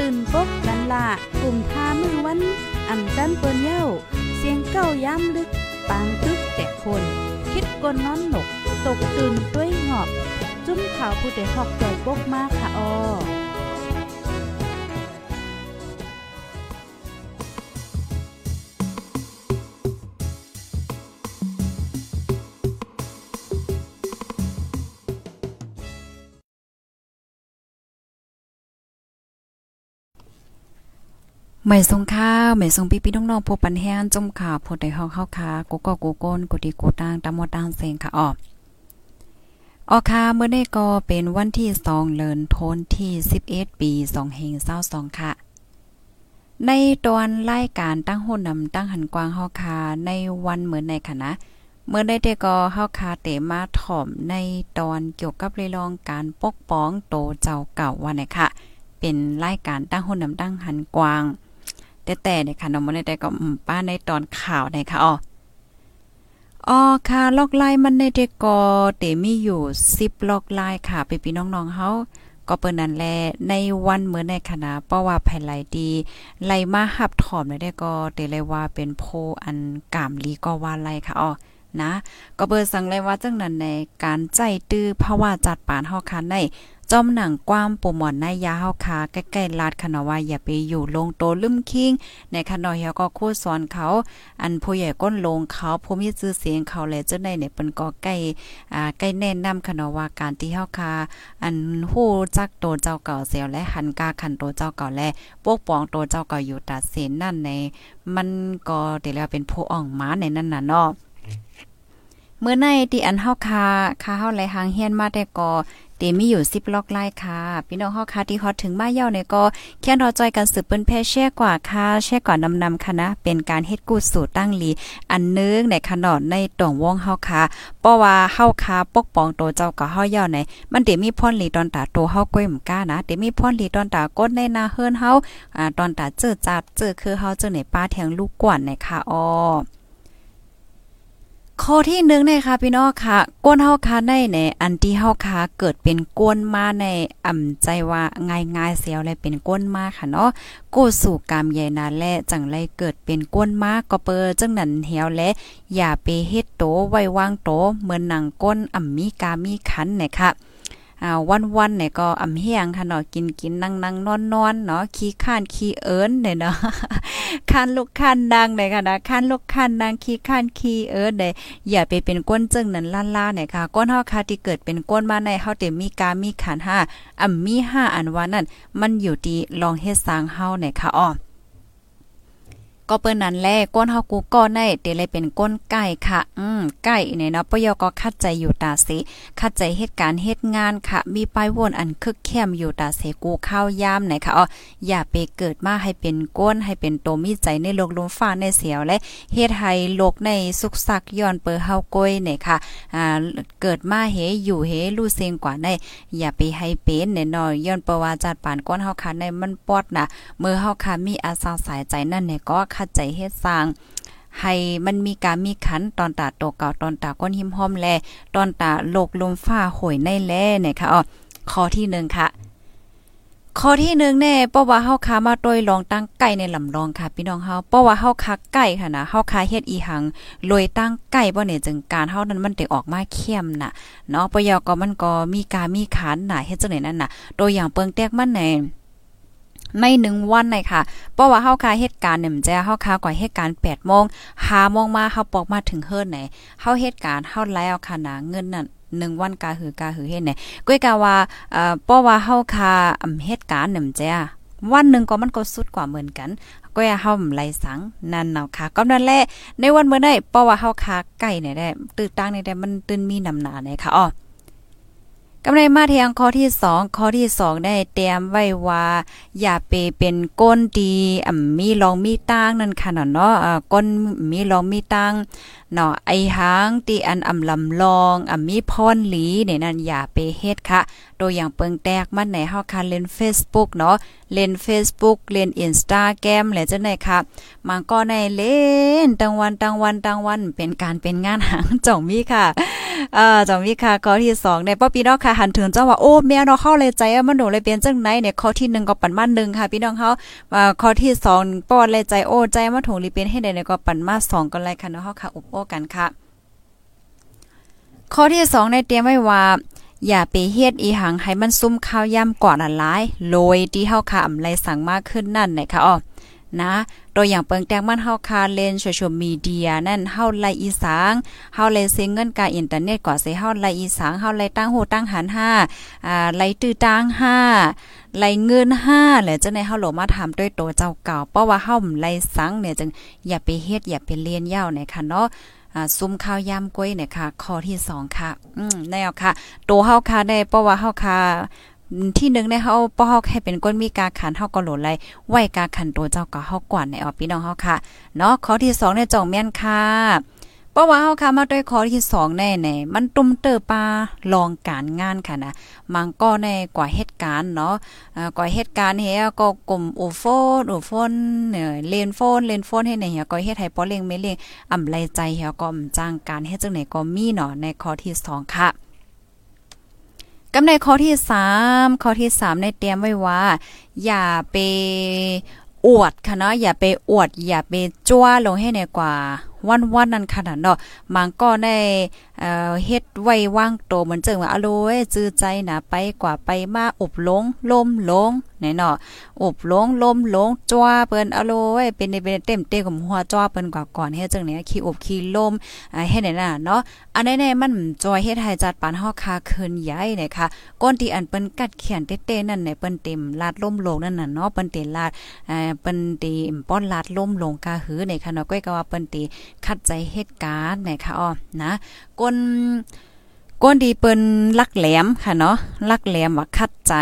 ตื่นปกกันละกลุ่มทามือวันอ่ำจันเปิ้นเย้า เสียงเก้าย้ำลึก ปางตึกแต่คน คิดกนนอนหนก ตกตื่นด้วยหงอบ จุ้มข่าวผู้ใดหอกใจปกมากค่ะออ ไม่ทรงข้าวไม่ทรงพี่พี่น้องๆพบปันแห้งจมข่าวพดได้ฮอกเข้าคากูก็กูก้นกูดีกูตั้งตามมดตังเสียงค่ะออกออค่ะเมื่อได้ก็เป็นวันที่2เลินโทนที่11ปี2เฮง22ค่ะ ในตอนรายการตั้งหุ่นนำตั้งหันกวางเฮาคาในวันเหมือนในคณะเมื่อได้แต่ก็เฮาคาเตมาถ่อมในตอนเกี่ยวกับเรื่ององการปกป้องโตเจ้าเก่าวันไหนค่ะ เป็นรายการตั้งหุ่นนำตั้งหันกวาง แต่แต่เนี่ยค่ะน้องมันได้ก็ป้าในตอนข่าวนะคะอ๋ออ๋อค่ะลอกไล่มันในเด็กก็เตมีอยู่10ลอกไล่ค่ะไปพี่น้องๆเฮาก็เปิ้นนั่นแลในวันเมื่อในคณะเพราะว่าภายไหลดีไหลมาหับถอมได้ก็เตเลยว่าเป็นโพอันกามลีก็ว่าไลค่ะอ๋อนะ ก็เบิดสั่งเลยว่าจังนั้นในการใจตื้อภาวะจัดปานเฮาคันใน จอมหนังกว้ามปูหมอนในยาเฮาคาใกล้ๆลาดคณะว่าอย่าไปอยู่ลงโตลืมคิงในคณะเฮาก็คู่สอนเขา อันผู้ใหญ่ก้นลงเขาผู้มีชื่อเสียงเขาแลจังได๋เนี่ยเปิ้นก็ใกล้อ่าใกล้แนะนำคณะว่าการที่เฮาคาอันฮู้จักโตเจ้าเก่าเสียวและหันกาขันโตเจ้าเก่าและปกป้องโตเจ้าเก่าอยู่ตัดสินนั่นในมันก็ได้แล้วเป็นผู้อ่องม้าในนั้นน่ะเนาะเมื่อในที่อันเฮาคาคาเฮาไหลหางเฮียนมาแต่ก็ เตมีอยู่10ล็อกไล่ค่ะ พี่น้องเฮาค่ะที่ฮอดถึงมาเย่าเนี่ยก็แค่รอจอยกันสืบเปิ้นแพ่แช่กว่าค่ะแช่ก่อนนำๆค่ะนะ เป็นการเฮ็ดกูสูตรตั้งลี อันนึงในขนอดในตองวงเฮาค่ะเพราะว่าเฮาค่ะปกป้องตัวเจ้าก็เฮาเย่าในมันเตมีพ่นลีตอนตาโตเฮาก้อยมก้านะเตมีพ่นลีตอนตากดในนาเฮิรนเฮาอ่าตอนตาเจอจัดเจอคือเฮาเจอในป้าแทงลูกกวนในค่ะอ้อ ข้อที่หนึ่งนะคะพี่น้องค่ะก้นเฮาคาในในอันที่เฮาคาเกิดเป็นก้นมาในอ่ำใจว่าง่ายๆเสียวเลยเป็นก้นมาค่ะเนาะกู้สู่กามใหญ่นาและจังไรเกิดเป็นก้นมาก็เปิจังนั้นเหี่ยวและอย่าไปเฮ็ดโตไว้วางโตเหมือนหนังก้นอ่ำมีกามีขันเนี่ยค่ะ อ่าวันๆเนี่ยก็อ่ำเฮียงค่ะเนาะกินกินนั่งนั่งนอนนอนเนาะขี้ข้านขี้เอิญเนี่ยเนาะข้านลูกข้านนางเนี่ยค่ะนะข้านลูกข้านนางขี้ข้านขี้เอิญเนี่ยอย่าไปเป็นก้นจึงนั้นล่าๆเนี่ยค่ะก้นเฮาค่ะที่เกิดเป็นก้นมาในเฮาเต็มมีกามีขันห้าอ่ำมีห้าอันว่านั่นมันอยู่ที่ลองเฮ็ดสร้างเฮาเนี่ยค่ะอ้อ ก็เปิ้นนั้นแลก้นเฮากูก็ได้เตเลยเป็นก้นไก่ค่ะ อืมไก่เนี่ยเนาะปยก็คัดใจอยู่ตาสิคัดใจเหตุการณ์เหตุงานค่ะ มีป้ายวนอันคึกเข้มอยู่ตาเสกูข้าวยามไหนค่ะอ๋ออย่าไปเกิดมาให้เป็นก้นให้เป็นโตมีใจในโลกลมฟ้าในเสียวและเฮ็ดให้โลกในสุกสักย้อนเปิเฮาก้อยเนี่ยค่ะอ่าเกิดมาเฮอยู่เฮรู้เสียงกว่าในอย่าไปให้เป็นแน่นอนย้อนเปว่าจัดปานก้นเฮาค่ะในมันปอดน่ะเมื่อเฮาค่ะมีอาสาสายใจนั่นเนี่ยก็ขัดใจเฮ็ดสร้าง ให้มันมีการมีขันตอนตาโตเก่าตอนตาก้นหิมห้อมแล ตอนตาโลกลมฟ้าหอยในแลเนี่ยค่ะอ๋อข้อที่หนึ่งค่ะข้อที่หนึ่งแน่เพราะว่าเฮาคามาโดยลองตั้งไก่ในลำลองค่ะ พี่น้องเฮาเพราะว่าเฮาคาไก่ค่ะนะเฮาคาเฮ็ดอีหังลอยตั้งไก่บ่เนี่ยจึงการเฮานั้นมันได้ออกมาเข้มน่ะเนาะปยก็มันก็มีการมีขันน่ะเฮ็ดจังได๋นั่นน่ะ ตัวอย่างเปิงแตกมันแน่ ในหนึ่งวันเลยค่ะเพราะว่าเฮาคาเหตุการณ์เนี่ยมันจะเฮาคาก่อเหตุการณ์8โมง5โมงมาเฮาปอกมาถึงเฮิรนไหนเฮาเหตุการณ์เฮาแล้วค่ะนะเงินนั่นหนึ่งวันกาหือกาหือเฮ็ดไหนก้อยกาว่าเอ่อเพราะว่าเฮาคาเหตุการณ์เนี่ยมันจะวันหนึ่งก็มันก็สุดกว่าเหมือนกัน ก็อย่าเฮาไหลสังนั่นเนาะค่ะ ก็นั่นแหละในวันเมื่อได้เพราะว่าเฮาคาไก่เนี่ยได้ตื้อตั้งเนี่ยได้มันตื้นมีน้ำหนาเนี่ยค่ะอ๋อ กำไรมาเทียงข้อที่สองข้อที่สองได้เตรียมไว้ว่าอย่าไปเป็นก้นดีอ่ำมีลองมีตั้งนั่นค่ะเนาะก้นมีลองมีตั้ง เนาะไอหางตีอันอำลำลองอ่ำมีพรหลีเนี่ยนั่นอย่าไปเฮ็ดค่ะตัวอย่างเปิงแตกมันไหนเฮาคันเล่น Facebook เนาะเล่น Facebook เล่น Instagram และจังได๋ค่ะมันก็ในเล่นตั้งวันตั้งวันตั้งวันเป็นการเป็นงานหางจ่องมีค่ะเอ่อจ่องมีค่ะข้อที่2ในป้อพี่น้องค่ะหันถึงเจ้าว่าโอ้แม่เนาะเข้าเลยใจมันโดเลยเป็นจังไหนเนี่ยข้อที่ 1 ก็ปันมา1ค่ะ พี่น้องเฮาอ่าข้อที่2ป้อเลยใจโอ้ใจมาถงลีเป็นให้ได้เนี่ยก็ปันมา2ก็เลยค่ะเนาะเฮาค่ะอุบกันค่ะ ข้อที่2ในเตรียมไว้ว่าอย่าไปเฮ็ดอีหังให้มันซุ่มข้าวย่ำก่อนละลายโรยที่เฮาค่ะอำไรสั่งมากขึ้นนั่นนะคะอ๋อนะตัวอย่างเปิงแตงมันเฮาคาเล่นโซเชียลมีเดียนั่นเฮาไลอีสางเฮาไลเซงเงินกาอินเทอร์เน็ตกว่าสิเฮาไลอีสางเฮาไลตั้งโหตั้งหัน5อ่าไลตื้อตั้ง5 ไลเงิน5แล้วจังได๋เฮาโหลมาถามด้วยตัวเจ้าเก่าเพราะว่าเฮาไลสังเนี่ยจังอย่าไปเฮ็ดอย่าไปเรียนยาวนะคะเนาะซุ้มข้าวยำกล้วยเนี่ยค่ะข้อที่2ค่ะ อืมแนวค่ะตัวเฮาค่ะได้เพราะว่าเฮาค่ะที่หนึ่งในเฮาป้อเฮาแค่เป็นก้นมีกาขันเฮาก็โหลดไลไหวกาขันตัวเจ้าก็เฮากว่าในออพี่น้องเฮาค่ะเนาะข้อที่2ในจ่องแม่นค่ะ เพราะว่าเฮาค่ะมาด้วยข้อที่2แน่แน่มันตุ้มเตอปลาลองการงานค่ะนะมันก็ในกว่าเหตุการณ์เนาะอ่ากว่าเหตุการณ์เฮก็กลุ่มอูโฟนอูโฟนเนี่ยเลนโฟนเลนโฟนให้ไหนเฮก็เฮ็ดให้ป้อเล็งไม่เล็งอำไรใจเฮก็จ้างการเฮ็ดจังไหนก็มีเนาะในข้อที่2ค่ะกำในข้อที่ 3 ข้อที่ 3 ในเตรียมไว้ว่า อย่าไปอวดค่ะเนาะอย่าไปอวด อย่าไปจ้วลงให้ในกว่า วันวันนั้นขนาดเนาะมังก็ได้เอ่อเฮ็ดไว้ว่างโตเหมือนเจิงว่าอโลยจื้อใจนะไปกว่าไปมาอบลงลมลง ไหนเนาะอบลงลมลงจ้วเปิ้นอโลยเป็นเป็นเต็มเต็มกับหัวจ้วเปิ้นกว่าก่อนเฮ็ดจังเนี่ยขี้อบขี้ลมอ่าเฮ็ดไหนน่ะเนาะอันไหนๆมันจอยเฮ็ดให้จัดปานเฮาคาคืนใหญ่เนี่ยค่ะก้นที่อันเปิ้นกัดเขียนเต้ๆนั่นเนี่ยเปิ้นเต็มลาดล่มลงนั่นน่ะเนาะเปิ้นเต็ลาดอ่าเปิ้นเตีป้อนลาดล่มลงกาหือเนี่ยค่ะเนาะก้อยก็ว่าเปิ้นตีคัดใจเหตุการณ์นะคะอ๋อนะก้นก้นดีเปิ้นลักแหลมค่ะเนาะลักแหลมว่าคัดใจ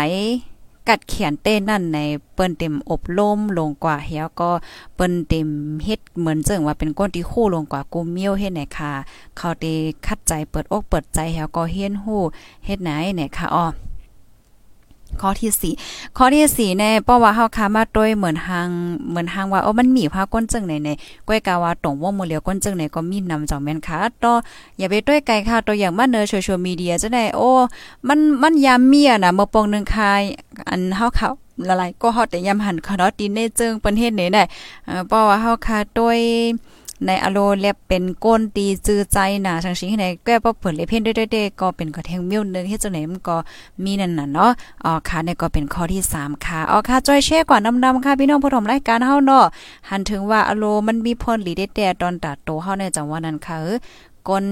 กัดเขียนเต้นั่นในเปิ้นเต็มอบรมลงกว่าเฮียก็เปิ้นเต็มเฮ็ดเหมือนเจิงว่าเป็นก้นที่คู่ลงกว่ากูเมียวเฮ็ดไหนค่ะ เขาได้คัดใจเปิดอกเปิดใจเฮียก็เฮียนฮู้เฮ็ดไหนไหนค่ะอ๋อ ข้อที่สี่ข้อที่สี่ในเพราว่าเฮาคามาด้วยเหมือนหางเหมือนหางว่าโอ้มันมีพาก้นจึงไหนในก้อยกาว่าตรงวงมือเหลียวก้นจึงไหนก็มีนำจังแม่นค่ะต่ออย่าไปด้วยไกลค่ะตัวอย่างมาเนอโซเชียลมีเดียจะได้โอ้มันมันยามเมียน่ะเมื่อปองนึงคายอันเฮาเขาละลายก็เฮาแต่ยามหันคาะดินในจึงประเทศนี้ได้เพราะว่าเฮาคาด้วย ในอโลเล็บเป็นก้นตีจื้อใจน่ะจังสิไหนแก้บ่เปิดเลยเพ่นได้ๆก็เป็นกระแทงมิ้วนึงเฮ็ดจังไหนมันก็มีนั่นน่ะเนาะอ๋อค่ะนี่ก็เป็นข้อที่ 3 ค่ะอ๋อค่ะจอยแชร์ก่อนำๆค่ะพี่น้องผู้ชมรายการเฮาเนาะหันถึงว่าอโลมันมีพรหลีได้แต่ตอนตัดโตเฮาในจังหวะนั้นค่ะเออกน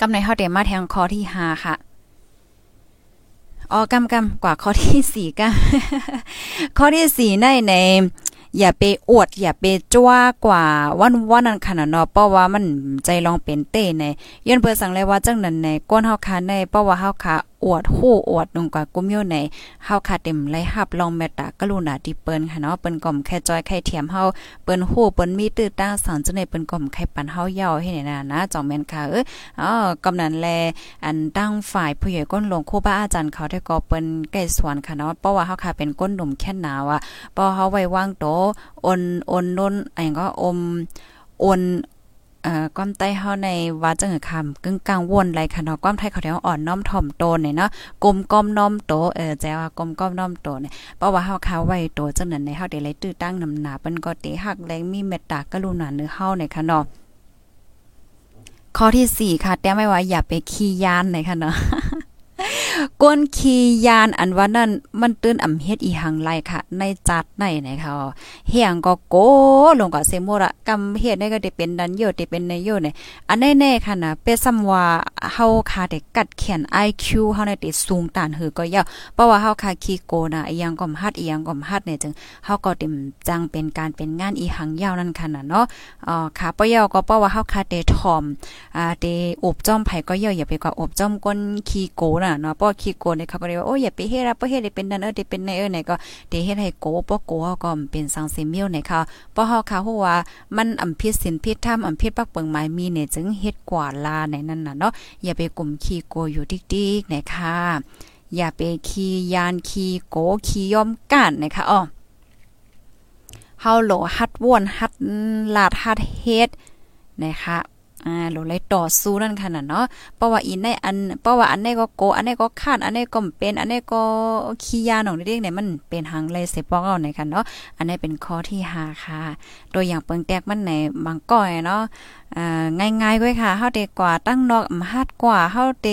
กำในเฮาได้มาแทงข้อที่5ค่ะอ๋อกำกำกว่าข้อที่4กำข้อที่4ในใน อย่าไปอวด อย่าไปจ้ากว่าวันวันนั้นขนาดเนาะเพราะว่ามันใจลองเป็นเต้ในย้อนเปอร์สั่งเลยว่าจังนั้นในก้นเฮาคาในเพราะว่าเฮาคา อวดฮู้อวดลงกว่ากุ้มโยในเฮาคาเต็มไล่ฮับลองเมตตากรุณาที่เปิ้นค่ะเนาะเปิ้นก่อมแค่จอยไข่เทียมเฮาเปิ้นฮู้เปิ้นมีตื้อตั้งสอนจังได๋เปิ้นก่อมไข่ปันเฮาเยาให้นี่นะนะจองแม่นค่ะเอออ๋อกำนันแลอันตั้งฝ่ายผู้ใหญ่ก้นลงครูบาอาจารย์เขาได้ก็เปิ้นใกล้สวนค่ะเนาะเพราะว่าเฮาคาเป็นก้นหนุ่มแค่หนาวอะพอเฮาไว้วางโตโอนโอนนนอันก็อมโอน ก้อความใต้เฮาในว่าจังหือคำกึ่งกลางวนไรค่ะเนาะความไทยเขาเดียวอ่อนน้อมถ่อมโตเนี่ยเนาะกลมก้อมน้อมโตเออแจว่ากลมก้อมน้อมโตเนี่ยเพราะว่าเฮาคาไว้โตจังนั้นในเฮาได้เลยตื้อตั้งนำหนาเปิ้นก็เตหักแรงมีเมตตากรุณาเนื้อเฮาเนี่ยค่ะเนาะข้อที่4ค่ะแต้มไม่ว่าอย่าไปขี้ยานเลยค่ะเนาะ ก้นขียานอันว่านั่นมันตื้นอ่ำเฮ็ดอีหังไลค่ะ ในจัดในไหนค่ะเฮียงก็โกลงก็เซโมระกำเฮ็ดได้ก็ได้เป็นดันโยได้เป็นในโยเนี่ยอันแน่ๆค่ะนะเปซ้ำว่าเฮาคาได้กัดแขน IQ เฮาได้ติสูงตานหือก็ยาวเพราะว่าเฮาคาคีโกนะอีหยังก็ฮัดอีหยังก็ฮัดเนี่ยจึงเฮาก็เต็มจังเป็นการเป็นงานอีหังยาวนั่นค่ะนะเนาะอ๋อค่ะปะยาวก็เพราะว่าเฮาคาเตทอมอ่าเตอบจ้อมไผก็ยาวอย่าไปกว่าอบจ้อมก้นคีโกน่ะเนาะเพราะคีโกเนี่ยเขาก็เรียว่าโอ้อย่าไปเฮ็ดอะบ่เฮ็ดได้เป็นนั่นเออได้เป็นในเออไหนก็ได้เฮ็ดให้โกบ่โกก็เป็นสังเสมิวในค่ะเพราะเฮาค่ะฮู้ว่ามันอำพิษศีลพิษธรรมอำพิษปักเปิงหมายมีเนี่ยจึงเฮ็ดกว่าลาในนั้นน่ะเนาะอย่าไปกลุ่มขี้โกอยู่ดิกๆนะคะอย่าไปขี้ยานขี้โกขี้ย่อมก้านนะคะอ้อเฮาโหลฮัดว่นฮัดลาดฮัดเฮ็ดนะคะ อ่าโหลเลต่อสู้นั่นค่ะน่ะเนาะเพราะว่าอีในอันเพราะว่าอันนี้ก็โก อันนี้ก็คาดอันนี้ก็เป็นอันนี้ก็ขี้ยาหนองเด็กเนี่ยมันเป็นหางเลยเสปอกเอาไหนค่ะเนาะอันนี้เป็นข้อที่5ค่ะ ตัวอย่างเปิงแตกมันไหนบางก้อยเนาะอ่าง่ายๆก้อยค่ะเฮาเดกว่าตั้งนอกอำฮัดกว่าเฮาเด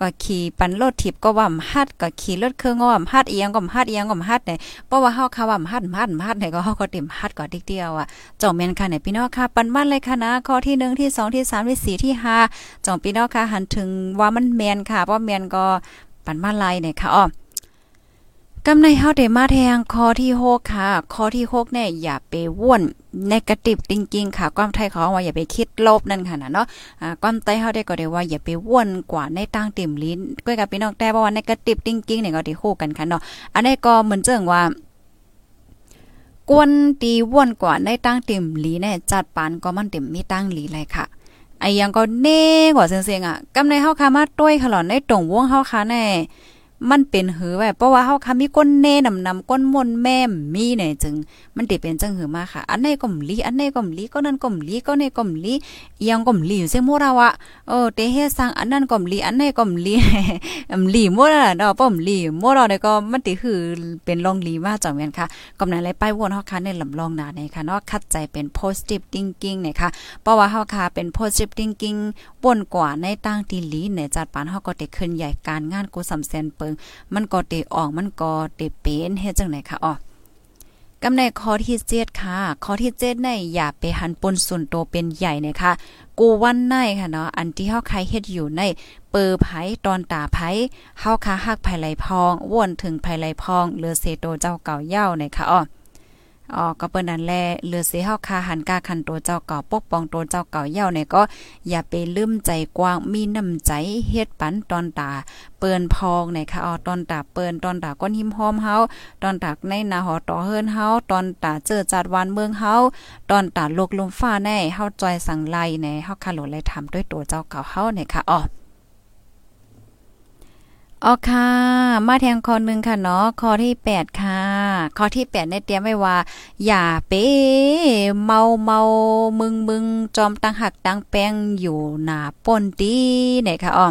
ก็ขี่ปันรถทิพก็ว่าอำฮัดก็ขี่รถเครื่องก็ว่าอำฮัดเอียงก็อำฮัดเอียงก็อำฮัดเนี่ยเพราะว่าเฮาค่ะว่าอำฮัดอำฮัดอำฮัดเนี่ยก็เฮาก็เต็มฮัดก็ติ๊กเดียวอะจ่องแม่นค่ะเนี่ยพี่น้องค่ะปันบ้านเลยค่ะนะข้อที่1ที่2 ที่ 3 ที่ 4 ที่ 5จ่องพี่น้องค่ะหันถึงว่ามันแมนค่ะเพราะแมนก็ปันมาลายเนี่ยค่ะอ้อกำในเฮาได้มาแทงคอที่6ค่ะคอที่6เนี่ยอย่าไปว่นในกระติบจริงๆค่ะความไทยเขาว่าอย่าไปคิดลบนั่นค่ะนะเนาะอ่าความไต้เฮาได้ก็ได้ว่าอย่าไปว่นกว่าในตั้งติ่มลิ้นก้อยกับพี่น้องแต่ว่าในกระติบจริงๆเนี่ยก็ได้คู่กันค่ะเนาะอันนี้ก็เหมือนเจิงว่า กวนตีว่นกว่าในตั้งติ่มลีแน่จัดปานก็มันติ่มมีตั้งลีเลยค่ะไอ้ยังก็เน่กว่าเสียงๆอะกำในเฮาคามาต้วยขลอนได้ตรงวงเฮาคาแน่ มันเป็นหือไว้เพราะว่าเฮาค่ะมีก้นเน่นำนำก้นมนแม่มีเนี่ยจึง มันติเป็นจังหือมาค่ะ อันไหนก็มลีอันไหนก็มลีก็นั่นก็มลีก็นี่ก็มลียังก็มลีอยู่เซโมเราอะเออเตเฮสังอันนั้นก็มลีอันไหนก็มลีอำลีมัวล่ะเนาะป้อมลีมัวเราเนี่ยก็มันติคือเป็นลองลีมาจังแม่นค่ะกำนั้นเลยไปวนเฮาค่ะในลำลองนาในค่ะเนาะคัดใจเป็น positive thinking เนี่ยค่ะเพราะว่าเฮาค่ะเป็น positive thinking ป่นกว่าในตั้งที่ลีเนี่ยจัดปานเฮาก็ได้ขึ้นใหญ่การงานกูสำเซนเปิงมันก็เตออกมันก็เตเป็นเฮ็ดจังไหนคะอ๋อกำในข้อที่เจ็ดค่ะ ข้อที่เจ็ดในอย่าไปหันปนส่วนโตเป็นใหญ่นะคะกูวันในค่ะเนาะอันที่เฮาใครเฮ็ดอยู่ใน เปิอไผตอนตาไผเฮาคาฮักไผไหลพองว่นถึงไผไหลพองเลือเซโตเจ้าเก่าเย้านะคะอ๋อ อ๋อก็เปิ้นนั่นแลเลือเสียเฮาคาหันกาคันตัวเจ้าเก่าปกป้องตัวเจ้าเก่าเย่าเนี่ยก็อย่าไปลืมใจกว้างมีน้ำใจเฮ็ดปันตอนตา เปิ้นพองเนี่ยค่ะอ๋อตอนตาเปิ้นตอนตาก้นหิมหอมเฮาตอนตาในนาหอต่อเฮิรนเฮาตอนตาเจอจัดวันเมืองเฮาตอนตาลกลมฟ้าแน่เฮาจอยสังไลในเฮาคาโหลเลยทำด้วยตัวเจ้าเก่าเฮาเนี่ยค่ะอ๋อ อ๋อค่ะ มาแทงคอหนึ่งค่ะเนาะคอที่แปดค่ะคอที่แปดในเตรียมไว้ว่า อย่าเป้เมาเมามึงมึงจอมตังหักตังแป้งอยู่หนาป่นตีเนี่ยค่ะอ๋อ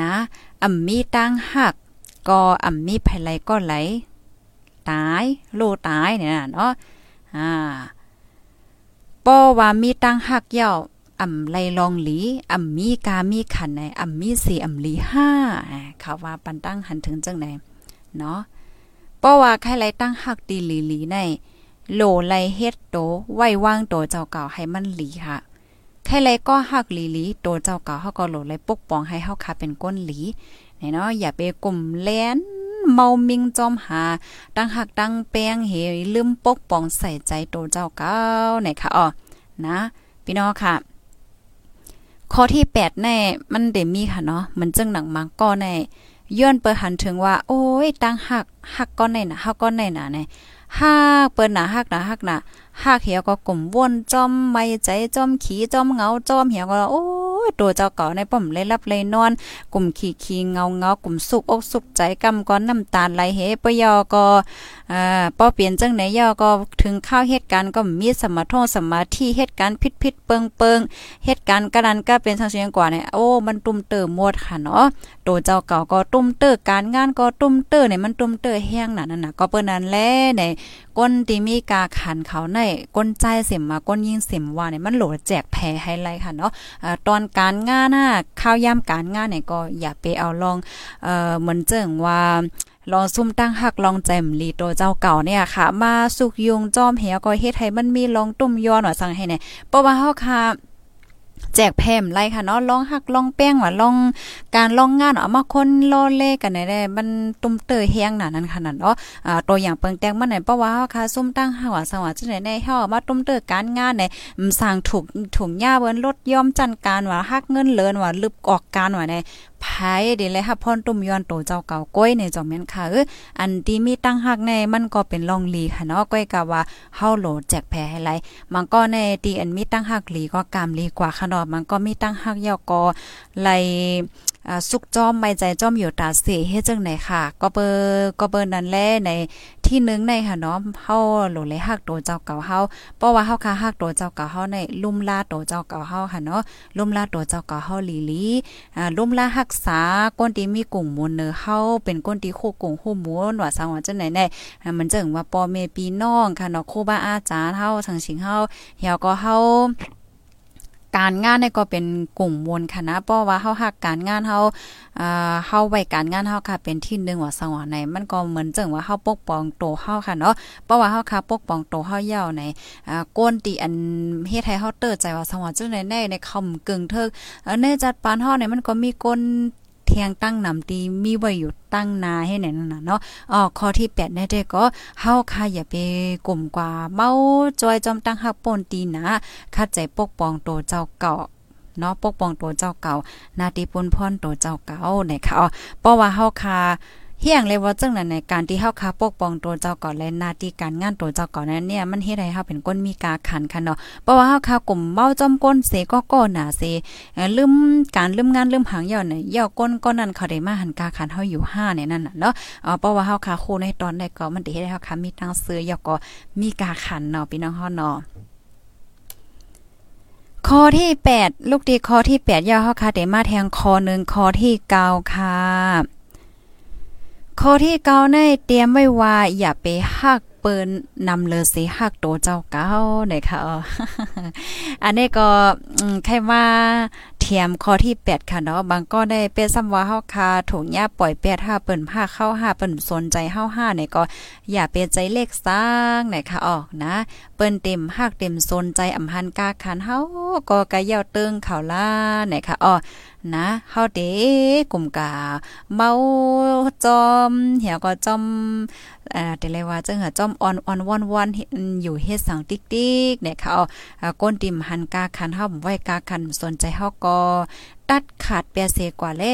นะอ่ำมีตังหัก ก็อ่ำมีไผไหลก็ไหล ตายโลตายเนี่ยเนาะอ่าป้อว่ามีตังหักเย่า อ่ำไลลองหลีอ่ำมีกามีขันในอ่ำมีสีอ่ำลีห้าเขาว่าปันตั้งหันถึงจังไหนเนาะเพราะว่าใครไลตั้งหักตีหลีหลีในโลไลเฮ็ดโตไว้ว่างโตเจ้าเก่าให้มันหลีค่ะใครไลก็หักหลีหลีโตเจ้าเก่าเฮาก็โหลไลปกป้องให้เฮาค่ะเป็นก้นหลีเนาะอย่าไปกลุ่มแลนเมามิงจอมหาตั้งหักตั้งแป้งเฮลืมปกป้องใส่ใจโตเจ้าเก่าไหนค่ะอ๋อนะพี่น้องค่ะ ข้อที่8ใน่มันเดมีค่ะเนาะมันจึงหนังมังก็ใน่ย้อนเปิดหันถึงว่า โอ้ยตั้งหักหักก้อนในน่ะหักก้อนในน่ะเนี่ยหักเปิ้นน่ะหักหนาหักหนาหักเหี่ยวก็กลมวนจอมไม่ใจจอมขี้จอมเหงาจอมเหี่ยวก็โอ้ ตัวเจ้าเก่าในป้อมเลยรับเลยนอน กลุ่มขี้ขี้เงาเงากลุ่มสุกอกสุกใจกำก้อนน้ำตาลไหลเฮปยอก็อ่าป้อเปลี่ยนจังไหนยอก็ถึงข้าวเหตุการณ์ก็มีสมาธิสมาธิเหตุการณ์พิษๆเปิงๆเหตุการณ์กระนั้นก็เป็นสังเสียงกว่าเนี่ยโอ้มันตุ่มเติมหมดค่ะเนาะตัวเจ้าเก่าก็ตุ่มเตอการงานก็ตุ่มเตอเนี่ยมันตุ่มเตอแห้งน่ะนั่นน่ะก็เปิ้นนั้นแลในก้นที่มีกาขันเขาในก้นใจเสียมมาก้นยิงเสียมว่าเนี่ยมันโหลดแจกแพ้ให้ไรค่ะเนาะตอนกการงานน่ะข้าวยามการงานเนี่ยก็อย่าไปเอาลองเอ่อเหมือนเจิงว่าลองซุ่มตั้งหักลองแจมลีโตเจ้าเก่าเนี่ยค่ะ มาสุกยุงจอมเหียก็เฮ็ดให้มันมีลองตุ่มย้อนว่าสั่งให้เนี่ยเพราะว่าเฮาค่ะ แจกแพมไรค่ะเนาะลองหักลองแป้งว่าลองการลองงานเอามาคนโลเลกันได้มันตุ้มเตยแฮงหนานั้นขนาดเนาะอ่าตัวอย่างเปิงแตงมันไหนเพราะว่าเฮาค่ะซุ่มตั้งหัวสวัสดิ์จังได๋ในเฮามาตุ้มเตยการงานในสร้างถูกถุงหญ้าเบิ้นลดย่อมจันการว่าหักเงินเลินว่าลึบออกการว่าใน ภายเดเลยค่ะพ่นตุ่มย้อนโตเจ้าเก่าก้อยในจอมแม่นค่ะเอออันที่มีตั้งหักในมันก็เป็นลองลีค่ะเนาะก้อยกะว่าเฮาโหลแจกแพ้ให้ไรมันก็ในตีอันมีตั้งหักลีก็กามลีกว่าค่ะเนาะมันก็มีตั้งหักยอกอไล สุกจอมไม่ใจจอมอยู่ตาเสเฮ็ดจังไหนค่ะ ก็เบอร์ก็เบอร์นั้นแลในที่นึงในค่ะเนาะเฮาหลเลยฮักโตเจ้าเก่าเฮาเพราะว่าเฮาค่ะฮักโตเจ้าเก่าเฮาในลุ่มลาโตเจ้าเก่าเฮาค่ะเนาะลุ่มลาโตเจ้าเก่าเฮาลีลีอ่าลุ่มลารักษาก้นที่มีกลุ่มมวลเนอเฮาเป็นก้นที่คู่กลุ่มคู่มู่ว่าสังว่าจังไหนแน่มันจึงว่าปอเมปีน้องค่ะเนาะครูบาอาจารย์เฮาสังสิงเฮาเฮียก็เฮา การงานเนี่ยก็เป็นกลุ่มมวลคณะเพราะว่าเฮาฮักการงานเฮาอ่าเฮาไว้การงานเฮาค่ะเป็นที่หนึ่งว่าสวรรค์ในมันก็เหมือนจังว่าเฮาปกป้องโตเฮาค่ะเนาะเพราะว่าเฮาค่ะปกป้องโตเฮาเย่าในอ่าก้นตีอันเฮ็ดให้เฮาเตอใจว่าสวรรค์จังได๋ในในคำกึ่งเทิกในจัดปานเฮาเนี่ยมันก็มีก้น เทียงตั้งนำตีมีไว้อยู่ตั้งนาให้ไหนนั่นน่ะเนาะอ๋อข้อที่8เนี่ยเด้ก็เฮาค่ะอย่าไปกลุ่มกว่าเมาจอยจอมตั้งหักป่นตีนะคัดใจปกป้องตัวเจ้าเก่าเนาะปกป้องตัวเจ้าเก่า นาติปุนพรตัวเจ้าเก่านะคะอ๋อเพราะว่าเฮาคา เฮียงเลยว่าจังนั้นในการที่เฮาคาปกป้องตัวเจ้าก่อนและหน้าที่การงานตัวเจ้าก่อนนั้นเนี่ยมันเฮ็ดให้เฮาเป็นก้นมีกาขันค่ะเนาะเพราะว่าเฮาคากลุ่มเมาจอมก้นเสก็ก้นหนาเสลืมการลืมงานลืมหางย่อเนี่ยย่อก้นก้นนั้นเขาได้มาหันกาขันเฮาอยู่5เนี่ยนั่นน่ะเนาะเพราะว่าเฮาคาโคในตอนใดก็มันได้เฮ็ดให้เฮาคามีตังซื้อย่อก็มีกาขันเนาะพี่น้องเฮาเนาะข้อที่ 8 ลูกดีข้อที่8ยาวเฮาค่ะได้มาแทงคอหนึ่งข้อที่9ค่ะ ข้อที่เก้าในเตรียมไว้ว่าอย่าไปหัก เปิ้นนำเลยสิหักโตเจ้าเก้านะคะอันนี้ก็ใครว่าเทียมข้อที่ 8 ค่ะเนาะบางก็ได้เป็นซ้ำว่าเฮาคาถูกย่าปล่อยแปดห้าเปิ้นผ้าเข้าห้าเปิ้นสนใจเฮาห้าเนี่ยก็อย่าเปใจเลขสร้างนะคะออกนะ เปิ้นเต็มหักเต็มสนใจอำหันกาคันเฮาก็กะเย่าเติงเขาล่านะคะอ๋อนะเฮาเด้กลุ่มกาเมาจอมเหี่ยวก็จอม อ่าแต่เลยว่าจังหาจ้อมอ่อนอ่อนวอนวอนอยู่เฮ็ดสังติ๊กติ๊กเนี่ยเขาอ่าก้นติ่มหันกาคันเฮาไว้กาคันสนใจเฮาก็ตัดขาดเปียเซกว่าแล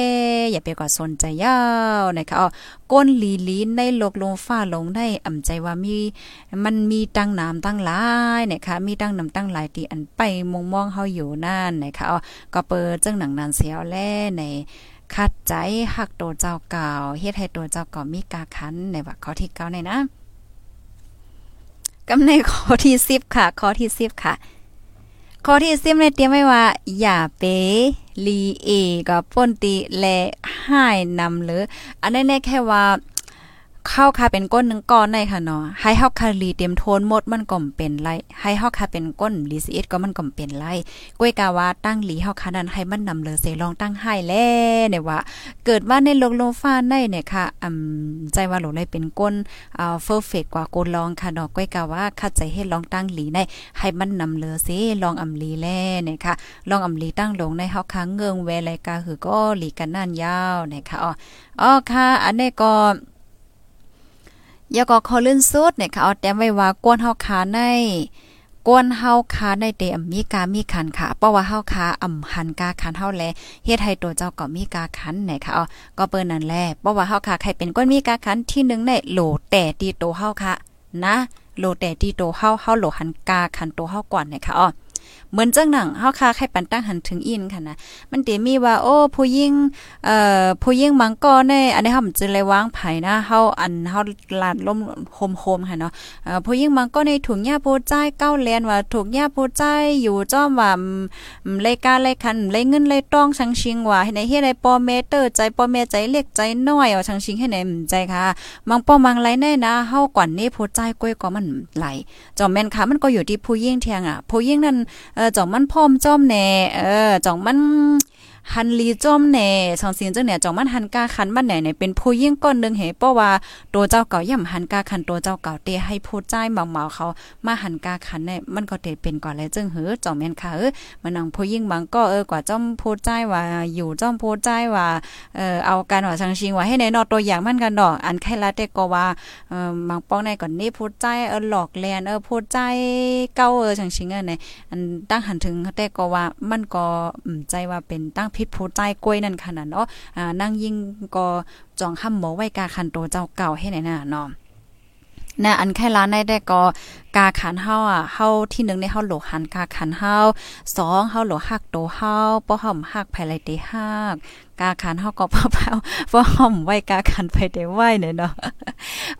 อย่าไปกว่าสนใจยาวนะคะอ๋อก้นลีลีนในโลกลงฟ้าลงได้อ่ำใจว่ามี มันมีตั้งน้ำตั้งหลายนะคะมีตั้งน้ำตั้งหลายที่อันไปมองมองเฮาอยู่นั่นนะคะอ๋อก็เปิดจังหนังนานเสียวแลใน คัดใจหักตัวเจ้าเก่าเฮ็ดให้ตัวเจ้าเก่ามีกาคันในว่าข้อที่เก้าในนะกำในข้อที่สิบค่ะ ข้อที่สิบค่ะ ข้อที่สิบในเตรียมไว้ว่า อย่าเปลีเอ ก็ป้นตีและห้ายนำหรือ อันนี้แน่แค่ว่า เข้าค่ะเป็นก้นหนึ่งก้อนในค่ะเนาะให้เฮาคารีเต็มโทนหมดมันก็เป็นไรให้เฮาค่ะเป็นก้นลีซีเอสก็มันก็เป็นไรก้วยกาว่าตั้งหลีเฮาค่ะนั้นให้มันนำเลยเสลองตั้งให้แลเนี่ยว่า เกิดว่าในโลกโลฟ้าในเนี่ยค่ะอืมใจว่าหลเลยเป็นก้นอ่าเฟอร์เฟกกว่าโกนลองค่ะเนาะก้วยกาว่าคัดใจให้ลองตั้งหลีในให้มันนำเลยเสลองอำลีแลเนี่ยค่ะลองอำลีตั้งลงในเฮาค่ะเงืองเวลายกาคือก็หลีกันนั่นยาวเนะคะอ๋ออ๋อค่ะ อันนี้ก็ ยาก็ขอลื่นสุดเนี่ยค่ะเอาแต้มไว้ว่ากวนเฮาขาในกวนเฮาขาในเตอมีกามีขันค่ะ เพราะว่าเฮาขาอ่ำหันกาขันเฮาแลเฮ็ดให้ตัวเจ้าก็มีกาขันเนี่ยค่ะอ๋อก็เปิ้นนั่นแหละเพราะว่าเฮาขาใครเป็นก้นมีกาขันที่1ในโหลแต่ตีโตเฮาค่ะนะโลแต่ตีโตเฮาเฮาโหลหันกาขันโตเฮาก่อนเนี่ยค่ะอ๋อ เหมือนจังหนังเฮาคาใครปันตั้งหันถึงอินค่ะนะมันเตมีว่าโอ้ผู้ยิ่งเอ่อผู้ยิ่งมังก็ในอันนี้เฮามันจะเลยวางไผนะเฮาอันเฮาลาดลมโฮมๆค่ะเนาะเอ่อผู้ยิ่งมังก็ในถุงหญ้าผู้ใจเก้าแลนว่าถุงหญ้าผู้ใจอยู่จ้อมว่าเลกาเลคันเลเงินเลต้องชังชิงว่าในเฮ็ดให้ปอเมเตอร์ใจปอเมใจเล็กใจน้อยเอาชังชิงให้ไหนใจค่ะมังปอมังไรแน่นะเฮากว่านี้ผู้ใจก้อยก็มันไหลจอมแม่นค่ะมันก็อยู่ที่ผู้ยิ่งเทียงอะผู้ยิ่งนั้นเออจ่องมันพร้อมจ้อมแน่เออจ่องมัน หันลีจอมแหน่สองสิ่งจังเนี่ยจองมันหันกาคันบ้านไหนเนี่ยเป็นผู้ยิ่งก้อนนึงเหเพราะว่าตัวเจ้าเก่าย่ำหันกาคันตัวเจ้าเก่าเตให้ผู้ใจเมาๆเขามาหันกาคันเนี่ยมันก็เตเป็นก่อนเลยจึงเหือจองแม่นค่ะเออมันนังผู้ยิ่งบางก็เออกว่าจอมผู้ใจว่าอยู่จอมผู้ใจว่าเออเอาการว่าสังชิงว่าให้ในนอตัวอย่างมันกันดอกอันแค่ละแต่ก็ว่าเออบางป้องในก่อนนี้ผู้ใจเออหลอกแลนเออผู้ใจเก้าเออสังชิงเออในอันตั้งหันถึงแต่ก็ว่ามันก็ใจว่าเป็นตั้งพิษผู้ใจกล้วยนั่นขนาดเนาะอ่านั่งยิ่งก็จองห้ำหมอไว้กาคันโตเจ้าเก่าให้ไหนน่ะเนาะนะอันแค่ร้านได้ได้ก็กาขันเฮาอะเฮาที่หนึ่งในเฮาโหลหันกาขันเฮาสองเฮาโหลหักโตเฮาป้อห่อมหักภายไรเตหัก กาขันเฮาก็เผาเผาป้อห่อมไว้กาขันไปเตไว้เนี่ยเนาะ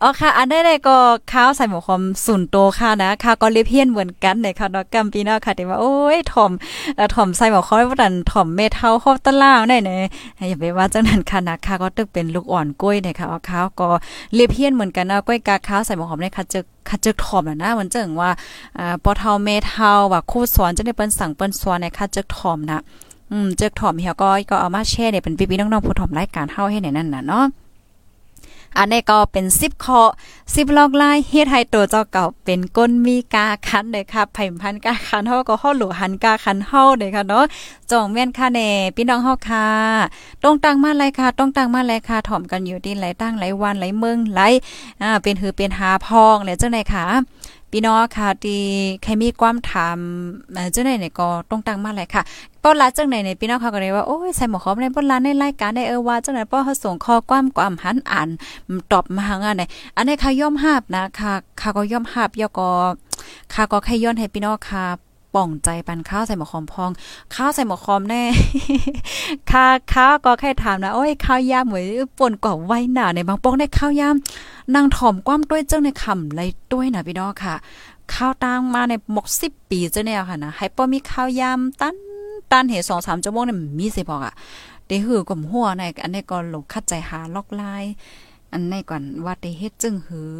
อ๋อค่ะ อันได้ได้ก็ข้าวใส่หมูคอมสุนโตค่ะนะค่ะก็เลียเพี้ยนเหมือนกันในค่ะเนาะกัมปีหน้าค่ะแต่ว่าโอ้ยถ่อมถ่อมใส่หมูคอมว่าดันถ่อมเมทัลครอบตะล่างได้เนี่ยอย่าไปว่าจังนั้นค่ะนะค่ะก็ตึกเป็นลูกอ่อนกล้วยเนี่ยค่ะเอาข้าวก็เลียเพี้ยนเหมือนกันนะกล้วยกาข้าวใส่หมูคอมเนี่ยค่ะจะคัดจึกถ่อมน่ะนะมันจึงว่าอ่าปอเทาเมเทาว่าคู่สอนจะได้เปิ้นสั่งเปิ้นสอนในคัดจึกถ่อมนะ อืมจึกถ่อมเฮียก็ก็เอามาแชร์เนี่ยเป็นพี่ๆน้องๆผู้ถ่อมรายการเฮาให้ในนั้นน่ะเนาะอันนี้ก็เป็น10ข้อ10ลอกลายเฮ็ดให้ตัวเจ้าเก่าเป็นก้นมีกาคันเลยค่ะไผ่พันกาคันเฮาก็เฮาหลูหันกาคันเฮาเลยค่ะเนาะจองแม่นค่ะแน่พี่น้องเฮาค่ะต้องตั้งมาเลยค่ะต้องตั้งมาเลยค่ะถ่อมกันอยู่ที่ไหลตั้งไหลวันไหลเมืองไหลอ่าเป็นหือเป็นหาพองแล้วจังได๋ค่ะ พี่น้องค่ะที่ใครมีความถามเจ้าไหนเนี่ยก็ต้องตั้งมาเลยค่ะป้อนลาจังไหนในพี่น้องเขาก็เลยว่าโอ้ยใส่หมวกคอในป้อนลาในรายการในเออว่าจังไหนป้อเขาส่งข้อความความหันอ่านตอบมาหางานไหนอันนี้ค่ะย่อมหาบนะค่ะค่ะก็ย่อมหาบยอก็ค่ะก็แค่ย้อนให้พี่น้องค่ะ ป่องใจปันข้าวใส่หมอคอมพอง ข้าวใส่หมอคอมแน่ข้าข้าวก็แค่ถามนะโอ้ยข้าวยามเหมือนป่นกว่าไว้หนาในบางป้องได้ข้าวยามนางถ่อมความด้วยเจ้าในคำไรด้วยนะพี่น้องค่ะ ข้าวตังมาในหมกสิบปีเจ้าเนี่ยค่ะนะให้ป้อมีข้าวยามตั้นตันเหตุสองสามชั่วโมงเนี่ยมีสิบอกอะเดหือกลมหัวในอันนี้ก็หลงคัดใจหาล็อกไล อันในก่อนว่าได้เฮ็ดจึงหือ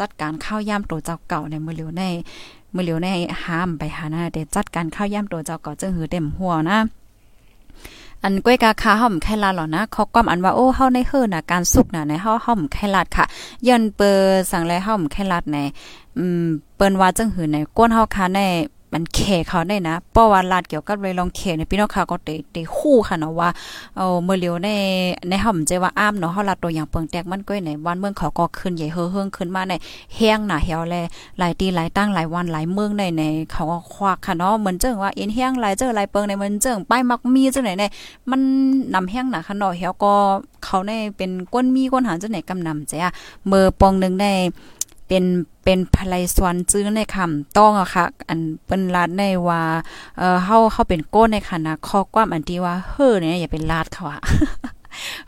จัดการข้าวยามตัวเจ้าเก่าในมือเหลียวในมือเหลียวในห้ามไปหาหน้าเดจัดการข้าวยามตัวเจ้าเก่าจึงหือเต็มหัวนะอันก้อยกาคาห่อมไข่ลาดหรอนะเขาก้อมอันว่าโอ้เฮาในเฮือน่ะการสุกน่ะในเฮาห่อมไข่ลาดค่ะยันเปอสั่งแลห่อมไข่ลาดในอืมเปิ้นว่าจังหือในก้นเฮาค่ะใน มันแขเขาได้นะเพราะว่าลาดเกี่ยวกับเลยลองแขในพี่น้องค่ะก็เตเตคู่ค่ะเนาะว่าเอาเมื่อเลียวในในห่อมใจว่าอ้ามเนาะเฮาลาดตัวอย่างเปิงแตกมันก้อยในวันเมืองเขาก็ขึ้นใหญ่เฮืองขึ้นมาในแห้งหนาเหี่ยวแลหลายตีหลายตั้งหลายวันหลายเมืองในในเขาก็ควักค่ะเนาะเหมือนเจิงว่าเอ็นแห้งหลายเจอหลายเปิงในมันเจิงป้ายมักมีจังไหนในมันนำแห้งหนาค่ะเนาะเหี่ยวก็เขาในเป็นก้นมีก้นหางจังไหนกำนำจ้ะเมื่อปองนึงได้เป็น เป็นภลายสวนจื้อในคำต้องอะค่ะ อันเปิ้นลาดในว่าเอ่อเฮาเฮาเป็นโก้ในคณะข้อความอันที่ว่าเฮ้อเนี่ยอย่าเป็นลาดเขาอะ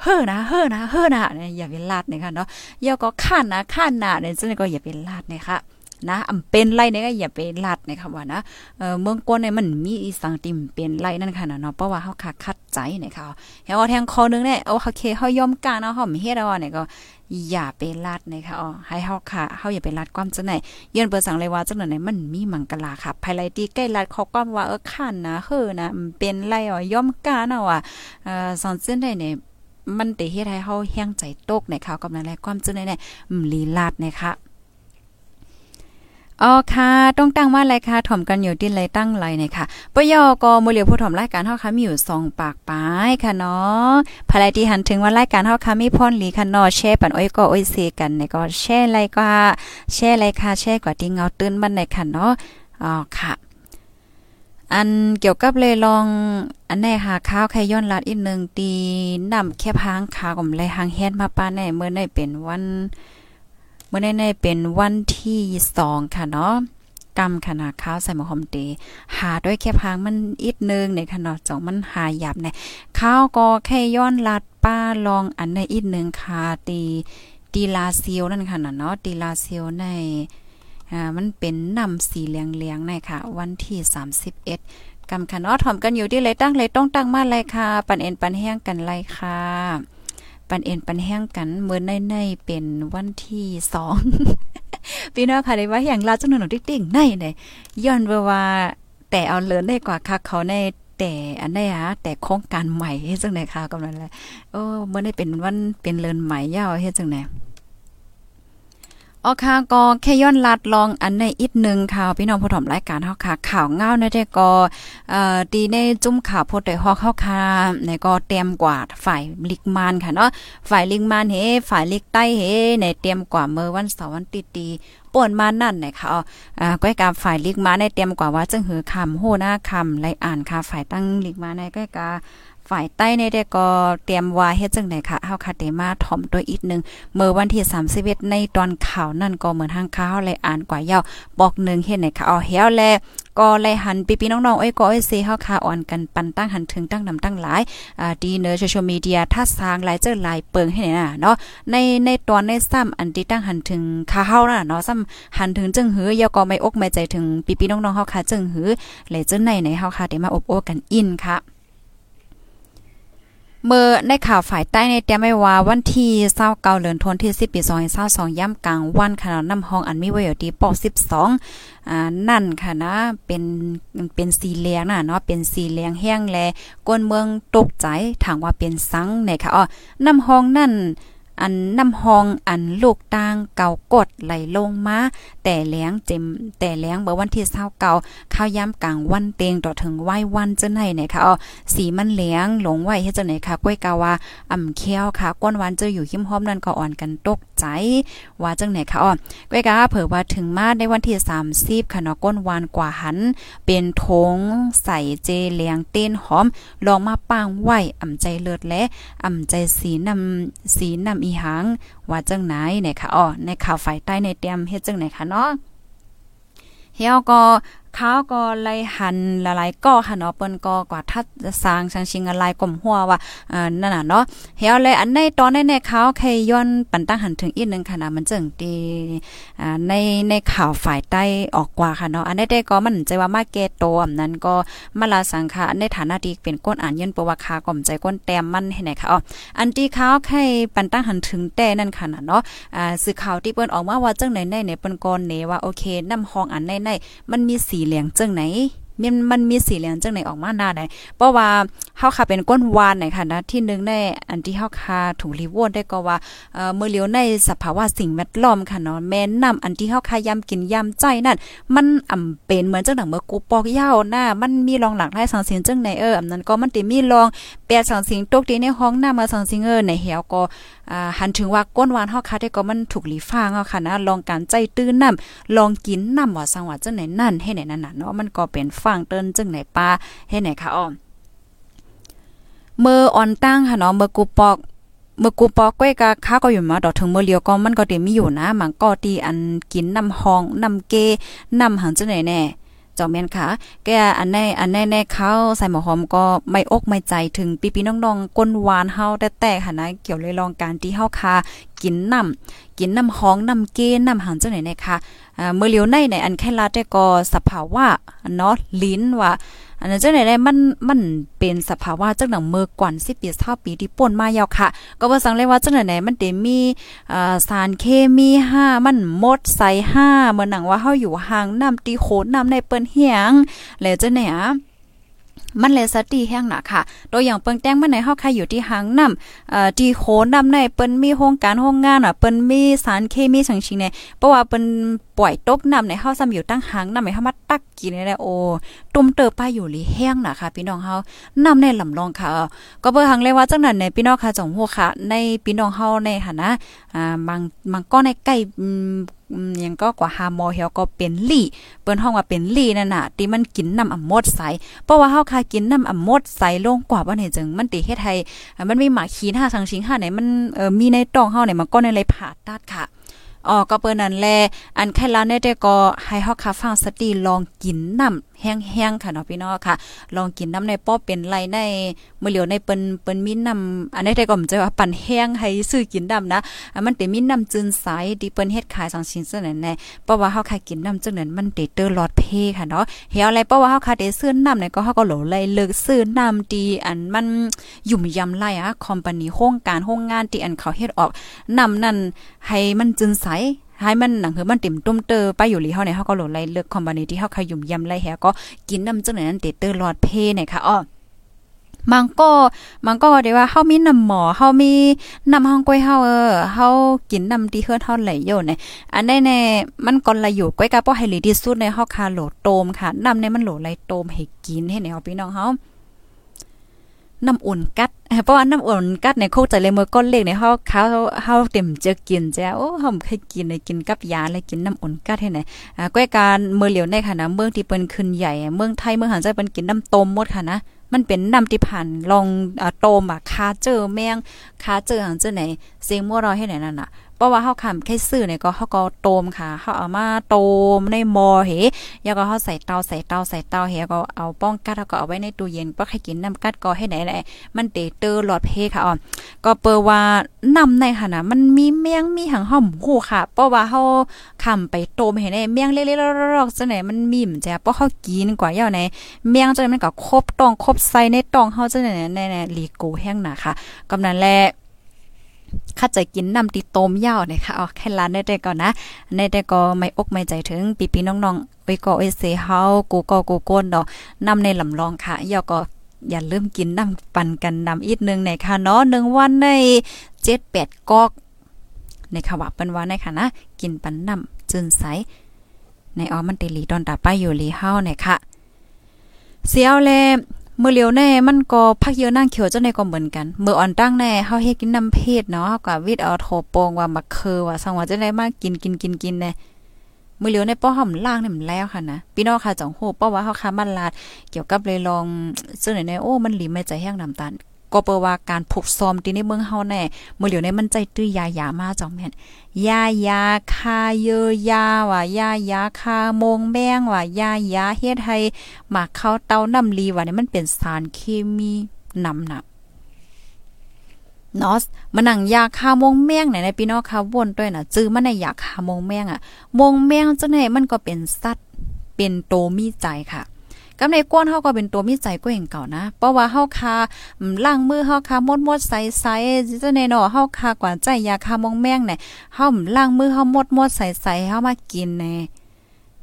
เฮ้อนะเฮ้อนะเฮ้อนะเนี่ยอย่าเป็นลาดเนี่ยค่ะเนาะย่อก็ข้านนะข้านหนะเนี่ยจังก็อย่าเป็นลาดเนี่ยค่ะ นะอำเป็นไรเนี่ยก็อย่าไปลัดนะคะว่านะเออเมืองก้นเนี่ยมันมีอีสังติมเป็นไรนั่นค่ะเนาะเพราะว่าเฮาคักคัดใจนะคะเฮาแทงคอนึงเนี่ยเอาโอเคเฮายอมกาเนาะเฮาเฮ็ดเอาเนี่ยก็อย่าไปลัดนะคะอ๋อให้เฮาค่ะเฮาอย่าไปลัดความจังไหนยือนเปิดสั่งเลยว่าจังไหนมันมีมังกลาค่ะภายไลตีใกล้ลัดเขาก็ว่าเออขันนะเฮ้อนะเป็นไรอ๋อยอมกาเนาะว่าเอ่อสอนซึ่งได้เนี่ยมันติเฮ็ดให้เฮาแห้งใจตกในข่าวกำลังแลความจังไหนเนี่ยลีลาดนะคะ อ๋อค่ะ ต้องตั้งว่าอะไรค่ะถ่อมกันอยู่ที่ไรตั้งไรเนี่ยค่ะปยอก็มือเลียวผู้ถ่อมรายการเฮาค่ะมีอยู่2ปากปายค่ะเนาะภายที่หันถึงว่ารายการเฮาค่ะมีพรหลีค่ะเนาะแชร์ปันอ้อยก็อ้อยเซกันเนี่ยก็แชร์ไรก็แชร์ไรค่ะแชร์กว่าที่เงาตื้นมันในค่ะเนาะอ๋อค่ะ อันเกี่ยวกับเลยลองอันไหนค่ะข้าวไข่ย้อนลัดอีกหนึ่งตีนำแค่พางขาก่อมเลยหางแฮนมาป้าในเมื่อในเป็นวัน มื่อในเป็นวันที่สองค่ะเนาะกำขนาดข้าวใส่หมอหอมเตหาด้วยแค่พางมันอีกนึงในขนาดจองมันหาหยับเนี่ยข้าวก็แค่ย้อนลัดป้าลองอันในอีกนึงค่ะตีตีลาเซียวนั่นค่ะเนาะตีลาเซียวในอ่ามันเป็นน้ำสีเหลืองๆในค่ะ วันที่ 31กำค่ะเนาะถ่อมกันอยู่ที่เลยตั้งเลยต้องตั้งมาเลยค่ะ ปันเอ็นปันแห้งกันเลยค่ะ ปันเอ็นปันแห้งกันเมื่อในในเป็นวันที่สองพี่น้องค่ะได้ว่าอย่างลาจังหนุนติ๊งๆในเนี่ยย้อนว่าแต่แต่เอาเลินได้กว่าค่ะเขาในแต่อันได้ฮะแต่โครงการใหม่เฮ็ดจังได๋ค่ะกำลังแลโอ้เมื่อได้เป็นวันเป็นเลินใหม่ยาวเฮ็ดจังได๋ ออค่ะก็แค่ย้อนลัดลองอันในอีกหนึ่งค่ะพี่น้องผู้ถมรายการเฮาค่ะ ข่าวเงาในแต่ก็เอ่อดีในจุ่มข่าวโพดได้ฮอกเฮาค่ะในก็เตรียมกว่าฝ่ายลิกมานค่ะเนาะฝ่ายลิกมานเฮฝ่ายลิกใต้เฮในเตรียมกว่าเมื่อวันเสาร์วันติดตีป่วนมานั่นนะคะอ่าก้อยกาฝ่ายลิกมาในเตรียมกว่าว่าจึงหือคำโหหน้าคำไลอ่านค่ะฝ่ายตั้งลิกมาในก้อยกา ฝ่ายใต้ในได้ก็เตรียมว่าเฮ็ดจังได๋ค่ะเฮาคาเตมาถ่อมตัวอีกนึงเมื่อวันที่31ในตอนข่าวนั่นก็เหมือนทางข่าวเลยอ่านกว่ายาวบอกนึงเฮ็ดไหนค่ะเอาเฮียวแลก็เลยหันปีๆน้องๆเอ้ยก็เอ้ยเซเฮาคาอ่อนกันปันตั้งหันถึงตั้งนำตั้งหลายอ่าดีเนอร์โซเชียลมีเดียถ้าสร้างหลายเจอหลายเปิงให้น่ะเนาะในในตอนในซ้ำอันที่ตั้งหันถึงคาเฮาน่ะเนาะซ้ำหันถึงจึงหือยอก็ไม่อกไม่ใจถึงปีๆน้องๆเฮาคาจึงหือเลยเจอในในเฮาคาได้มาอบโอ้กันอินค่ะ เมื่อในข่าวฝ่ายใต้ในแต้มไว้ว่าวันที่29เดือนธันวาคมที่10ปี2022ย่ำกลางวันขนาดน้ำห้องอันมีไว้อยู่ที่ป12อ่านั่นค่ะนะเป็นเป็นสีเหลืองน่ะเนาะเป็นสีเหลืองแห้งแลก้นเมืองตกใจถามว่าเป็นสังในค่ะอ๋อน้ำห้องนั่น อันน้ำหองอันลูกตางเก่ากดไหลลงมาแต่แล้งเจ็มแต่แล้งเมื่อวันที่เศร้าเก่าข้าวย้ำกลางวันเตงต่อถึงไหววันจะไหนเนี่ยค่ะอ๋อสีมันเลี้ยงหลงไหวเฮ็ดจังไหนค่ะก้วยกาวาอ่ำเคี้ยวค่ะก้นวันจะอยู่หิมหอมนั่นก็อ่อนกันตก ใจว่าจังไหนคะอ๋อก้วยกาเผอว่าถึงมาในวันที่30ค่ะเนาะก้นวันกว่าหัน เป็นทงใส่เจเลียงเต้นหอม ลองมาปางไหวอ่ำใจเลิศและอ่ำใจสีนำสีนำอีหังว่าจังไหนเนี่ยคะอ๋อในข่าวฝ่ายใต้ในเตรียมเฮ็ดจังไหนคะเนาะเฮียก็ ข้าวก็ไล่หันละลายก็ค่ะเนาะเปิ้นก็กว่าทัดสร้างชังชิงอะไรกลมหัวว่าอ่านั่นน่ะเนาะเฮียเลยอันในตอนในในข่าวใครย้อนปันตั้งหันถึงอีกนึงค่ะนะมันจึงตีอ่าในในข่าวฝ่ายใต้ออกกว่าค่ะเนาะอันนี้ได้ก็มันใจว่ามาเกตโตอำนั้นก็มาลาสังฆะในฐานะที่เป็นก้นอ่านยันประวัติคากล่อมใจก้นแต้มมันให้ไหนค่ะอ๋ออันที่ข่าวใครปันตั้งหันถึงแต่นั่นค่ะเนาะอ่าสื่อข่าวที่เปิ้นออกมาว่าจังไหนในเนี่ยเปิ้นก่อนเนว่าโอเคน้ำห้องอันในในมันมีสีเหลืองจังไหน มันมันมีสีเหลืองจังไหนออกมาหน้าไหนเพราะว่าเฮาค่ะเป็นก้นวานไหนค่ะนะที่นึงในอันที่เฮาค่ะถุงรีวอนได้ก็ว่าเอ่อเมื่อเลียวในสภาวะสิ่งแวดล้อมค่ะเนาะแม่นำอันที่เฮาค่ะยำกินยำใจนั่นมันอ่ำเป็นเหมือนจังหนังเมื่อกูปอกยาวหน้ามันมีรองหลักหลายสังสิงจังไหนเอออันนั้นก็มันติมีรองแปดสังสิงตกที่ในห้องหน้ามาสังสิงเออในเหี่ยวก็อ่าหันถึงว่าก้นวานเฮาค่ะได้ก็มันถูกหลีฟ้างเอาค่ะนะลองการใจตื้นน้ำลองกินน้ำว่าสังว่าจังไหนนั่นให้ไหนนั่นน่ะเนาะมันก็เป็นฟังเติ้นจึงไหนปลาให้ไหนคะอ้อเมื่อออนตั้งค่ะเนาะเมื่อกูปอกเมื่อกูปอกก้อยกะข้าก็อยู่มาดอกถึงเมื่อเลียวก็มันก็เต็มมีอยู่นะมันก็ตีอันกินน้ำหองน้ำเกน้ำหังจังไหนแน่ จอมแม่นค่ะ แกอันในอันในในเขาใส่หมอหอมก็ไม่อกไม่ใจถึงปีปีน้องๆก้นหวานเฮาแต่แต่ค่ะนะเกี่ยวเลยลองการที่เฮาคากินน้ำกินน้ำหองน้ำเกน้ำหังจังไหนนะคะอ่าเมื่อเลียวในในอันแค่ลาแต่ก็สภาวะเนาะลิ้นว่า อันนั้นจังไหนได้มันมันเป็นสภาวะจังหนังเมื่อก่อน10ปี20ปีที่ป่นมายาวค่ะ ก็บ่สังเลยว่าจังไหนมันได้มีอ่าสารเคมี5มันหมดใส่5เหมือนหนังว่าเฮาอยู่ห่างน้ำตีโขนน้ำในเปิ้นเฮียงแล้วจังไหนอะมันเลสตีแห้งหนะค่ะ ตัวอย่างเปิงแต้งมันในเฮาค่ะอยู่ที่หางน้ำเอ่อที่โคน้ำในเปิ้นมีโครงการโรงงานอะเปิ้นมีสารเคมีสังชิงในเพราะว่าเปิ้นปล่อยตกน้ำในเฮาซ้ำอยู่ตั้งหางน้ำให้เฮามาตักกินได้โอ้ตุ่มเติบไปอยู่หลีแห้งน่ะค่ะ พี่น้องเฮาน้ำในลำลองค่ะ ก็เบิ่หังเลยว่าจังนั้นในพี่น้องค่ะจงฮู้ค่ะ ในพี่น้องเฮาในฐานะอ่าบางบางก็ในใกล้อืมยังก็กว่าฮาโมเฮียวก็เป็นลี่เปิ้นห้องว่าเป็นลี่นั่นน่ะที่มันกินน้ำอ่ำมดใสเพราะว่าเฮาคากินน้ำอ่ำมดใสลงกว่าบ่เนี่ยจึงมันติเฮ็ดให้มันมีหมาขี้หน้าสังชิงห้าไหนมันเอ่อมีในตองเฮาเนี่ยมันก็ในเลยผ่าตัดค่ะ อ๋อก็เปิ้นนั่นแลอันแค่ลาเนี่ยแต่ก็ให้เฮาคาฟังสติลองกินน้ำแห้งๆค่ะเนาะพี่น้องค่ะ ลองกินน้ำในป้อเป็นไรในมื้อเหลียวในเปิ้นเปิ้นมีน้ำอันนี้ได้ก็มันจะว่าปั่นแห้งให้ซื้อกินดำนะมันเป็นมีน้ำจืนใสที่เปิ้นเฮ็ดขายสังชิ้นซั่นนั่นแหละเพราะว่าเฮาคากินน้ำจังนั้นมันเตเตอร์ลอดเพค่ะเนาะเฮียอะไรเพราะว่าเฮาคาได้ซื้อน้ำเนี่ยก็เฮาก็โหลไล่เลิกซื้อน้ำดีอันมันยุ่มยำไล่อะคอมพานีโครงการโรงงานที่อันเขาเฮ็ดออกน้ำนั่นให้มันจืนใส ให้มันหนังคือมันติ่มตุ้มเตอไปอยู่ลีเฮาเนี่ยเฮาก็โหลดไล่เลือกคอมบานีที่เฮาขยุ่มยำไล่แฮก็กินน้ำจังนั้นเตเตอร์หลอดเพเนี่ยค่ะอ้อมันก็มันก็ได้ว่าเฮามีน้ำหมอเฮามีน้ำห้องก้อยเฮาเออเฮากินน้ำที่เฮือนเฮาไหลอยู่เนี่ยอันใดแน่มันก่อนละอยู่ก้อยกะบ่ให้ลีที่สุดในเฮาคาโหลดโตมค่ะน้ำในมันโหลไหลโตมให้กินให้แนวพี่น้องเฮา น้ำอุ่นกัด เพราะว่าน้ำอุ่นกัดในโคกใจเลยเมื่อก้อนเล็กในเฮาเขาเฮาเต็มเจอกินจ้าโอ้เฮาเคยกินเลยกินกับยาเลยกินน้ำอุ่นกัดให้ไหนอ่าก้อยการเมื่อเหลียวในค่ะนะเมืองที่เปิ้นขึ้นใหญ่เมืองไทยเมืองหันใจเปิ้นกินน้ำต้มหมดค่ะนะมันเป็นน้ำที่ผ่านลองอ่าโตมอะคาเจอแมงคาเจอหังเจอไหนเสียงมัวรอให้ไหนนั่นน่ะ เพราะว่าเฮาคำแค่ซื้อเนี่ยก็เฮาก็โตมค่ะเฮาเอามาโตมในหม้อเหแล้วก็เฮาใส่เตาใส่เตาใส่เตาเฮก็เอาป้องกัดแล้วก็เอาไว้ในตู้เย็นบ่ให้กินน้ำกัดก็ให้ไหนแหละมันเตเตอหลอดเพค่ะอ๋อก็เปิว่าน้ำในค่ะนะมันมีเมียงมีหังหอมหูค่ะ เพราะว่าเฮาคำไปโตมเห็นได้เมียงเล็กๆๆๆจังไหนมันมีมจ้ะเพราะเฮากินกว่าเยาในเมียงจังมันก็ครบตองครบใส่ในตองเฮาจังไหนในๆลีโกแห้งหนาค่ะกำนั้นแหละ ข้าใจกินน้ำติโตมยาวเนี่ยค่ะอ๋อแค่ร้านได้แต่ก่อนนะในแต่ก็ไม่อกไม่ใจถึงปีปีน้องๆไว้ก็เอเซเฮากูก็กูก้นดอกน้ำในลำลองค่ะยอก็อย่าลืมกินน้ำปั่นกันน้ำอีกนึงในค่ะเนาะหนึ่งวันในเจ็ดแปดกอกในค่ะว่าเป็นว่าในค่ะนะกินปันน้ำจืนใสในออมันเตลีตอนตาป้าอยู่ลีเฮาเนี่ยค่ะเสียวแล เมื่อเลียวแน่มันก็พักเยอะนั่งเขียวเจ้าในก็เหมือนกันเมื่ออ่อนตั้งแน่เฮาเฮ็ดกินน้ำเพศเนาะเฮาวิดเอาโถโปงว่ามักคือว่าสังว่าจะได้มากินกินกินกินแน่มือเหลียวในป้อหอมล่างนี่มันแล้วค่ะนะพี่น้องค่ะจังโหป้อว่าเฮาค้ามันลาดเกี่ยวกับเลยลองซึ่งไหนๆโอ้มันหลีไม่ใจแห้งน้ำตาล ก็เปว่าการผูกซอมที่ในเมืองเฮาแน่เมื่อเหลียวในมันใจตื้อยายามาจังแม่นยายาคาเยยาว่ายายาคามงแมงว่ายายาเฮ็ดให้หมากเข้าเตาน้ำลีว่านี่มันเป็นสารเคมีนำหนักนาะมันนังยาคามงแมงไหนในพี่น้องค่ะวนด้วยน่ะจื้อมันในยาคามงแมงอะ มงแมงจังได๋มันก็เป็นสัตว์เป็นโตมีใจค่ะ กำในก้นเฮาก็เป็นตัวมีใจก็อย่างเก่านะ เพราะว่าเฮาคาล่างมือเฮาคามดมดใสใสจะในเนาะเฮาคากว่าใจยาคามองแมงเนี่ยเฮาล่างมือเฮามดมดใสใสเฮามากินเนี่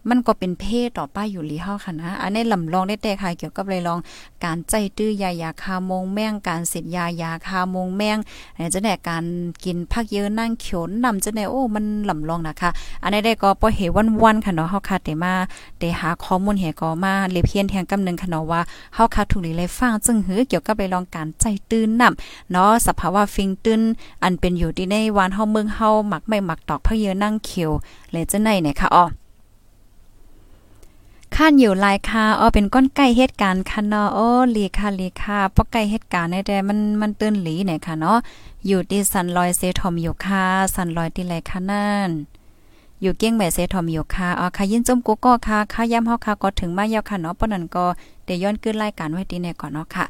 มันก็เป็นเพศต่อป้ายอยู่ลีเฮาค่ะนะ อันนี้ลำลองได้แต่ค่ะเกี่ยวกับเลยลอง การใจตื้อยายาคามงแม่งการเสพยายาคามงแม่งอันจะแน่การกินพักเยอะนั่งเขียวนำจะแน่โอ้มันลำลองนะคะ อันนี้ได้ก็ปอเหวันๆค่ะเนาะเฮาค่ะแต่มาแต่หาข้อมูลเหก็มาเลเพียนแทงกำนึงค่ะเนาะว่าเฮาค่ะถูกเลยฟังจึงหือเกี่ยวกับเลยลองการใจตื้นนำเนาะสภาวะฟิงตื้นอันเป็นอยู่ที่ในวานเฮาเมืองเฮาหมักไม่หมักตอกพักเยอะนั่งเขียวเลยจะไหนเนี่ยค่ะอ๋อ ข้านอยู่ลายคาอ้อเป็นก้นไก่เหตุการณ์ค่ะเนาะโอ้ลีค่ะลีค่ะปอกไก่เหตุการณ์ในแต่มันมันตื่นหลีไหนค่ะเนาะอยู่ที่สันลอยเซทอมอยู่ค่ะสันลอยที่ไรค่ะนั่นอยู่เกี้ยงแม่เซทอมอยู่ค่ะอ๋อค่ะยินจมกุก็ค่ะค่ะย่ำเฮาค่ะก็ถึงมายาวค่ะเนาะปนั้นก็ได้ย้อนขึ้นรายการไว้ที่ไหนก่อนเนาะค่ะ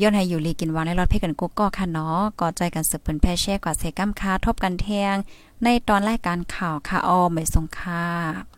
ย้อนให้อยู่ลีกินวางในรถเพ่กันกุก็ค่ะเนาะก็ใจกันสืบเปิ้นแพ่แช่กว่าเซกัมค่ะทบกันแทงในตอนรายการข่าวค่ะออไม่สงค่ะ